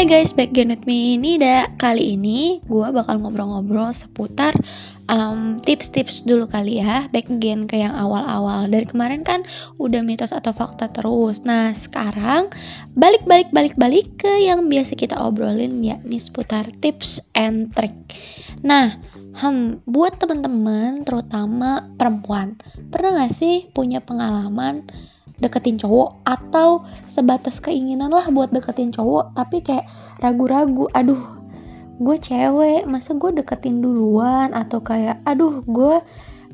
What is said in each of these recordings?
Hai guys, back again with me. Nida Kali ini gue bakal ngobrol-ngobrol seputar um, tips-tips dulu kali ya Back again ke yang awal-awal. Dari kemarin kan udah mitos atau fakta terus. Nah sekarang balik-balik-balik-balik ke yang biasa kita obrolin yakni seputar tips and trick. Nah, hmm, buat teman-teman terutama perempuan Pernah gak sih punya pengalaman deketin cowok atau sebatas keinginan lah buat deketin cowok tapi kayak ragu-ragu aduh gue cewek masa gue deketin duluan? Atau kayak aduh gue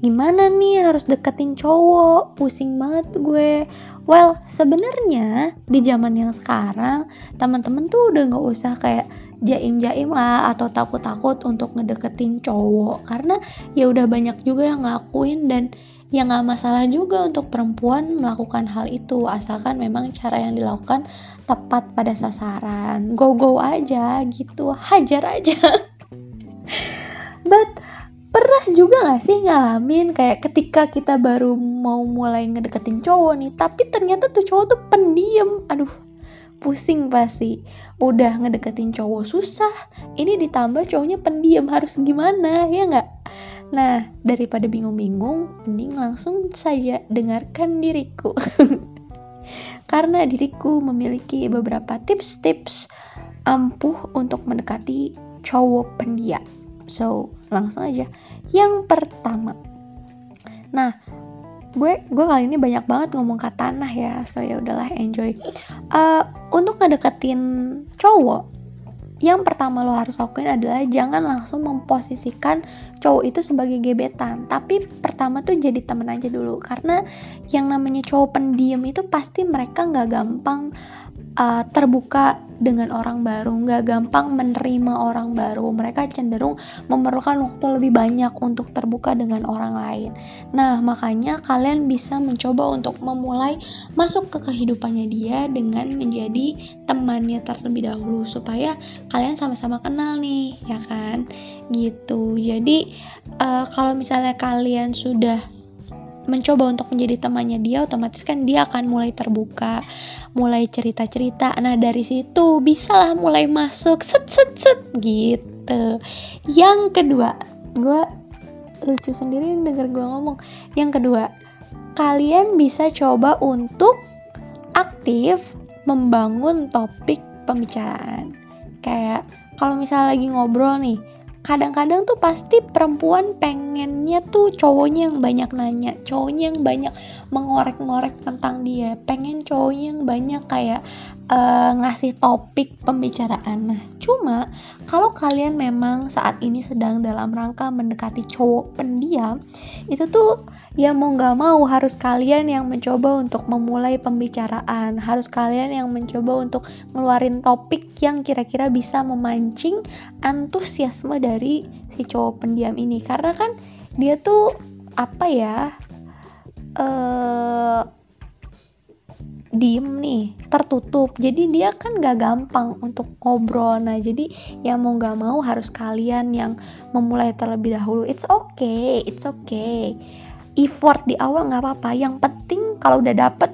gimana nih harus deketin cowok? Pusing banget gue. Well sebenarnya di zaman yang sekarang teman-teman tuh udah nggak usah kayak jaim-jaim lah atau takut-takut untuk ngedeketin cowok karena ya udah banyak juga yang ngelakuin dan ya nggak masalah juga untuk perempuan melakukan hal itu asalkan memang cara yang dilakukan tepat pada sasaran. Go go aja gitu hajar aja. But pernah juga gak sih ngalamin kayak ketika kita baru mau mulai ngedeketin cowok nih tapi ternyata tuh cowok tuh pendiam? Aduh pusing pasti. Udah ngedeketin cowok susah ini ditambah cowoknya pendiam harus gimana ya nggak Nah, daripada bingung-bingung, mending langsung saja dengarkan diriku. Karena diriku memiliki beberapa tips-tips ampuh untuk mendekati cowok pendiam. So, langsung aja. Yang pertama. Nah, gue gue kali ini banyak banget ngomong kata tanah ya. So ya udahlah enjoy. Uh, untuk ngedeketin cowok yang pertama lo harus lakuin adalah jangan langsung memposisikan cowok itu sebagai gebetan. Tapi pertama tuh jadi temen aja dulu. Karena yang namanya cowok pendiam itu pasti mereka nggak gampang uh, terbuka dengan orang baru, nggak gampang menerima orang baru. Mereka cenderung memerlukan waktu lebih banyak untuk terbuka dengan orang lain. Nah, makanya kalian bisa mencoba untuk memulai masuk ke kehidupannya dia dengan menjadi temannya terlebih dahulu supaya kalian sama-sama kenal nih, ya kan? Gitu. Jadi, uh, kalau misalnya kalian sudah mencoba untuk menjadi temannya dia otomatis kan dia akan mulai terbuka mulai cerita-cerita. Nah dari situ bisalah mulai masuk set set set gitu. Yang kedua gue lucu sendiri denger gue ngomong. Yang kedua kalian bisa coba untuk aktif membangun topik pembicaraan. Kayak kalau misalnya lagi ngobrol nih kadang-kadang tuh pasti perempuan pengennya tuh cowoknya yang banyak nanya, cowoknya yang banyak mengorek-ngorek tentang dia, pengen cowoknya yang banyak kayak uh, ngasih topik pembicaraan. Nah, cuma kalau kalian memang saat ini sedang dalam rangka mendekati cowok pendiam, itu tuh ya mau nggak mau harus kalian yang mencoba untuk memulai pembicaraan. Harus kalian yang mencoba untuk ngeluarin topik yang kira-kira bisa memancing antusiasme dari si cowok pendiam ini. Karena kan dia tuh apa ya uh, diem nih tertutup. Jadi dia kan gak gampang untuk ngobrol. Nah jadi ya mau gak mau harus kalian yang memulai terlebih dahulu. It's okay it's okay. Effort di awal nggak apa-apa. Yang penting kalau udah dapet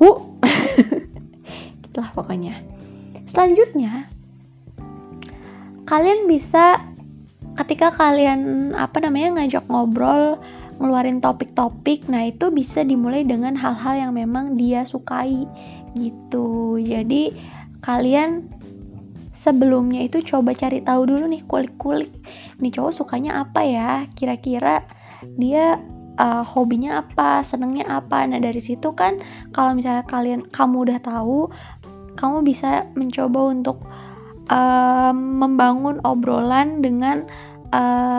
wuh itulah pokoknya. Selanjutnya kalian bisa ketika kalian apa namanya ngajak ngobrol ngeluarin topik-topik nah itu bisa dimulai dengan hal-hal yang memang dia sukai gitu. Jadi kalian sebelumnya itu coba cari tahu dulu nih kulik-kulik nih cowok sukanya apa ya? Kira-kira dia uh, hobinya apa senengnya apa? Nah dari situ kan kalau misalnya kalian kamu udah tahu kamu bisa mencoba untuk uh, membangun obrolan dengan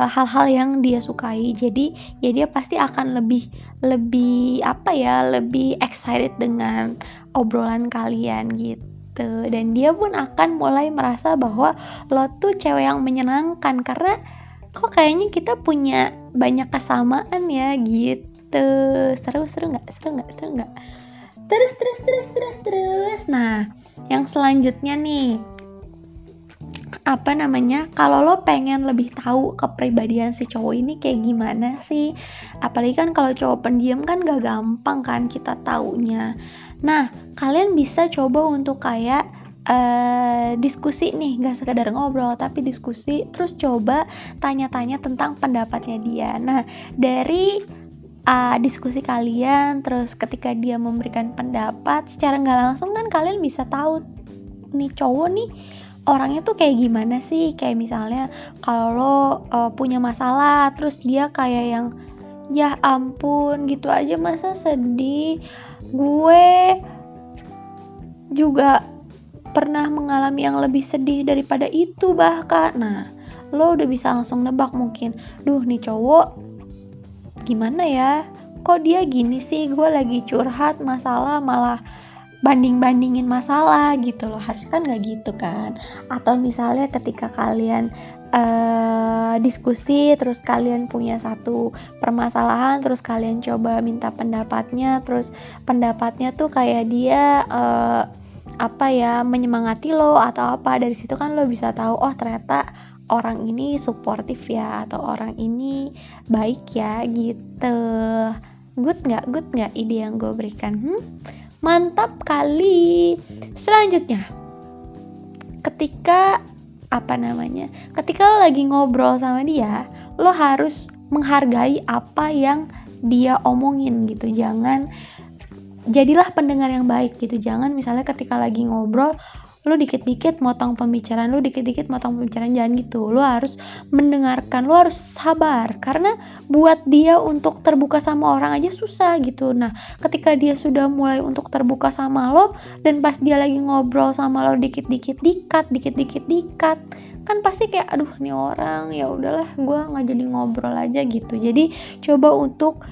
hal-hal uh, yang dia sukai. Jadi ya dia pasti akan lebih lebih apa ya lebih excited dengan obrolan kalian gitu gitu. Dan dia pun akan mulai merasa bahwa lo tuh cewek yang menyenangkan. Karena kok kayaknya kita punya banyak kesamaan ya gitu. Seru seru nggak? Seru nggak? Seru nggak? Terus terus terus terus terus. Nah yang selanjutnya nih apa namanya? Kalau lo pengen lebih tahu kepribadian si cowok ini kayak gimana sih? Apalagi kan kalau cowok pendiam kan gak gampang kan kita taunya. Nah kalian bisa coba untuk kayak uh, diskusi nih nggak sekedar ngobrol tapi diskusi terus coba tanya-tanya tentang pendapatnya dia. Nah dari uh, diskusi kalian terus ketika dia memberikan pendapat secara nggak langsung kan kalian bisa tahu nih cowok nih orangnya tuh kayak gimana sih? Kayak misalnya kalau lo uh, punya masalah terus dia kayak yang ya ampun gitu aja masa sedih? Gue juga pernah mengalami yang lebih sedih daripada itu bahkan. Nah lo udah bisa langsung nebak mungkin duh nih cowok gimana ya? Kok dia gini sih? Gue lagi curhat masalah malah banding-bandingin masalah gitu loh. Harus kan nggak gitu kan? Atau misalnya ketika kalian uh, diskusi terus kalian punya satu permasalahan terus kalian coba minta pendapatnya terus pendapatnya tuh kayak dia uh, apa ya menyemangati lo atau apa. Dari situ kan lo bisa tahu oh ternyata orang ini suportif ya atau orang ini baik ya gitu. Good nggak? Good nggak ide yang gue berikan? Hmm? Mantap kali. Selanjutnya ketika apa namanya ketika lo lagi ngobrol sama dia lo harus menghargai apa yang dia omongin gitu. Jangan jadilah pendengar yang baik gitu. Jangan misalnya ketika lagi ngobrol lu dikit-dikit motong pembicaraan lu dikit-dikit motong pembicaraan jangan gitu. Lu harus mendengarkan lu harus sabar. Karena buat dia untuk terbuka sama orang aja susah gitu. Nah ketika dia sudah mulai untuk terbuka sama lo dan pas dia lagi ngobrol sama lo dikit-dikit dikat dikit-dikit dikat kan pasti kayak aduh nih orang ya udahlah gue nggak jadi ngobrol aja gitu. Jadi coba untuk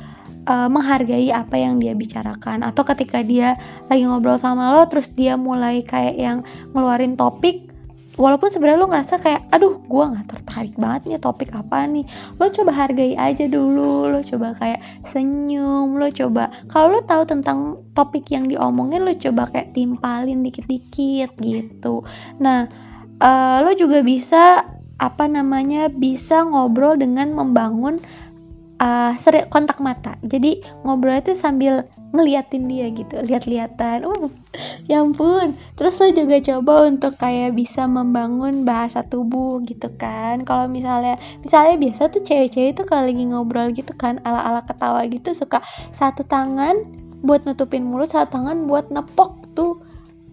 uh, menghargai apa yang dia bicarakan. Atau ketika dia lagi ngobrol sama lo terus dia mulai kayak yang ngeluarin topik walaupun sebenarnya lo ngerasa kayak aduh gue nggak tertarik banget nih topik apa nih. Lo coba hargai aja dulu lo coba kayak senyum lo coba kalau lo tahu tentang topik yang diomongin lo coba kayak timpalin dikit-dikit gitu. Nah uh, lo juga bisa apa namanya bisa ngobrol dengan membangun uh, seri kontak mata. Jadi ngobrol itu sambil ngeliatin dia gitu lihat-lihatan uh ya ampun. Terus lo juga coba untuk kayak bisa membangun bahasa tubuh gitu kan. Kalau misalnya misalnya biasa tuh cewek-cewek itu kalau lagi ngobrol gitu kan ala-ala ketawa gitu suka satu tangan buat nutupin mulut satu tangan buat nepok tuh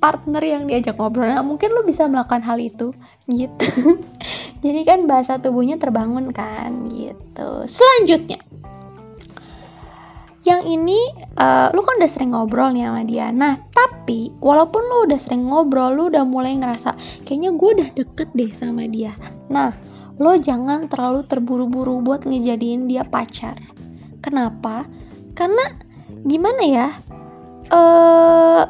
partner yang diajak ngobrol. Nah mungkin lo bisa melakukan hal itu gitu. Jadi kan bahasa tubuhnya terbangun kan gitu. Selanjutnya yang ini uh, lu kan udah sering ngobrol nih sama dia. Nah tapi walaupun lu udah sering ngobrol lu udah mulai ngerasa kayaknya gue udah deket deh sama dia. Nah lo jangan terlalu terburu-buru buat ngejadiin dia pacar. Kenapa? Karena gimana ya? Eh uh,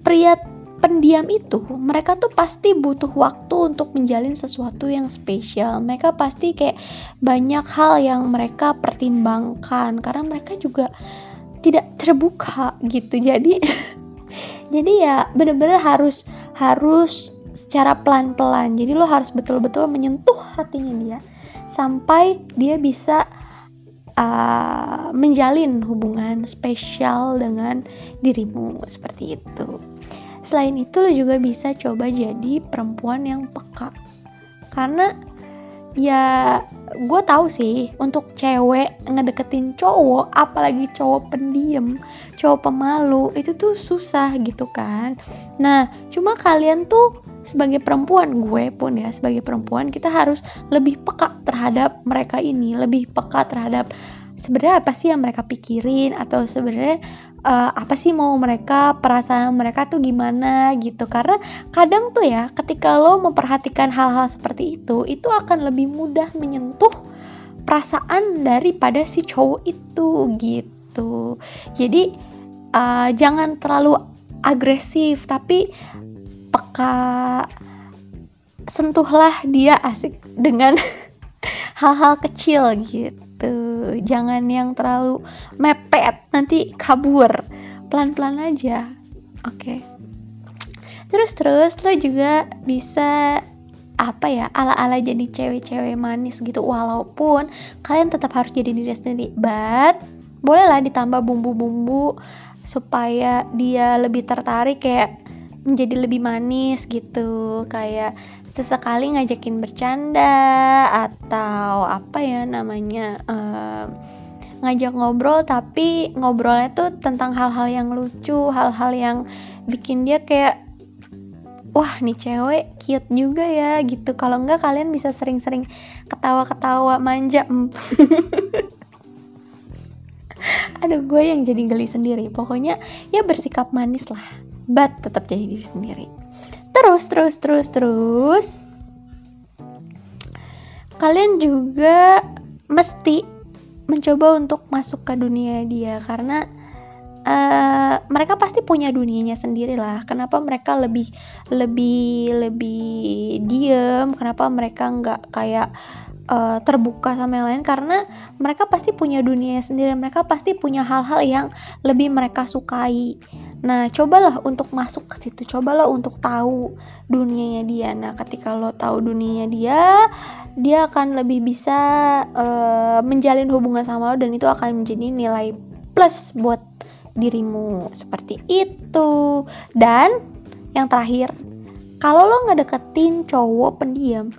pria pendiam itu mereka tuh pasti butuh waktu untuk menjalin sesuatu yang spesial. Mereka pasti kayak banyak hal yang mereka pertimbangkan karena mereka juga tidak terbuka gitu. Jadi jadi ya bener-bener harus harus secara pelan-pelan. Jadi lo harus betul-betul menyentuh hatinya dia sampai dia bisa uh, menjalin hubungan spesial dengan dirimu seperti itu Selain itu lo juga bisa coba jadi perempuan yang peka. Karena ya gue tahu sih untuk cewek ngedeketin cowok apalagi cowok pendiam cowok pemalu itu tuh susah gitu kan nah cuma kalian tuh sebagai perempuan gue pun ya sebagai perempuan kita harus lebih peka terhadap mereka ini lebih peka terhadap sebenarnya apa sih yang mereka pikirin? Atau sebenarnya uh, apa sih mau mereka perasaan mereka tuh gimana gitu? Karena kadang tuh ya ketika lo memperhatikan hal-hal seperti itu itu akan lebih mudah menyentuh perasaan daripada si cowok itu gitu. Jadi uh, jangan terlalu agresif tapi peka sentuhlah dia asik dengan hal-hal kecil gitu jangan yang terlalu mepet nanti kabur. Pelan-pelan aja. Oke. Okay. terus terus lo juga bisa apa ya ala-ala jadi cewek-cewek manis gitu. Walaupun kalian tetap harus jadi diri sendiri but bolehlah ditambah bumbu-bumbu supaya dia lebih tertarik kayak menjadi lebih manis gitu. Kayak sesekali ngajakin bercanda atau apa ya namanya uh, ngajak ngobrol tapi ngobrolnya tuh tentang hal-hal yang lucu hal-hal yang bikin dia kayak wah nih cewek cute juga ya gitu. Kalau enggak kalian bisa sering-sering ketawa-ketawa manja aduh gue yang jadi geli sendiri. Pokoknya ya bersikap manis lah but tetap jadi diri sendiri terus terus terus terus kalian juga mesti mencoba untuk masuk ke dunia dia karena uh, mereka pasti punya dunianya sendiri lah. Kenapa mereka lebih lebih lebih diem? Kenapa mereka nggak kayak uh, terbuka sama yang lain? Karena mereka pasti punya dunianya sendiri. Mereka pasti punya hal-hal yang lebih mereka sukai. Nah, cobalah untuk masuk ke situ. Cobalah untuk tahu dunianya dia. Nah, ketika lo tahu dunianya dia, dia akan lebih bisa uh, menjalin hubungan sama lo dan itu akan menjadi nilai plus buat dirimu. Seperti itu. Dan yang terakhir, kalau lo nggak deketin cowok pendiam,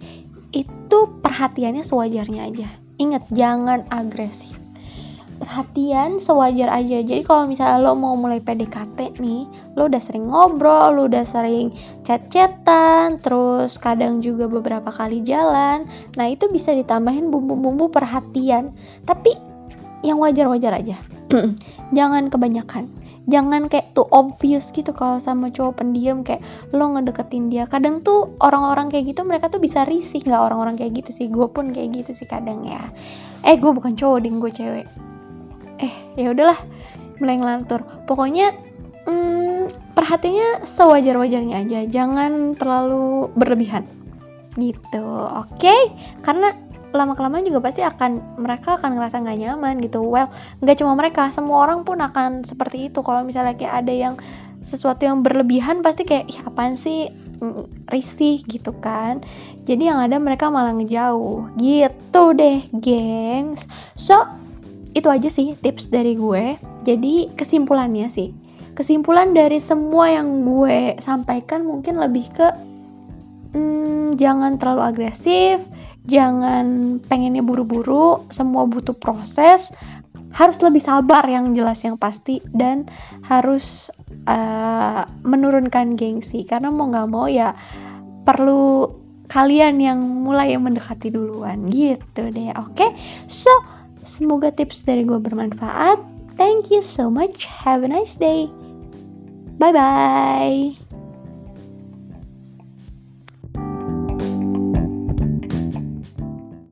itu perhatiannya sewajarnya aja. Ingat, jangan agresif perhatian sewajar aja. Jadi kalau misalnya lo mau mulai PDKT nih lo udah sering ngobrol lo udah sering chat-chatan terus kadang juga beberapa kali jalan nah itu bisa ditambahin bumbu-bumbu perhatian. Tapi yang wajar-wajar aja. Jangan kebanyakan. Jangan kayak tuh obvious gitu kalau sama cowok pendiam kayak lo ngedeketin dia. Kadang tuh orang-orang kayak gitu mereka tuh bisa risih. Nggak orang-orang kayak gitu sih. Gue pun kayak gitu sih kadang ya. Eh gue bukan cowok ding gue cewek eh ya udahlah mulai ngelantur. Pokoknya hmm, perhatinya sewajar wajarnya aja jangan terlalu berlebihan. Gitu oke? Okay? karena lama kelamaan juga pasti akan mereka akan ngerasa nggak nyaman gitu. Well nggak cuma mereka semua orang pun akan seperti itu. Kalau misalnya kayak ada yang sesuatu yang berlebihan pasti kayak ih apaan sih? Mm, risih gitu kan. Jadi yang ada mereka malah ngejauh. Gitu deh gengs. So itu aja sih tips dari gue. Jadi kesimpulannya sih kesimpulan dari semua yang gue sampaikan mungkin lebih ke hmm, jangan terlalu agresif jangan pengennya buru-buru semua butuh proses. Harus lebih sabar yang jelas yang pasti dan harus uh, menurunkan gengsi. Karena mau nggak mau ya perlu kalian yang mulai mendekati duluan. Gitu deh oke? Okay? so Semoga tips dari gue bermanfaat. Thank you so much. Have a nice day. Bye bye.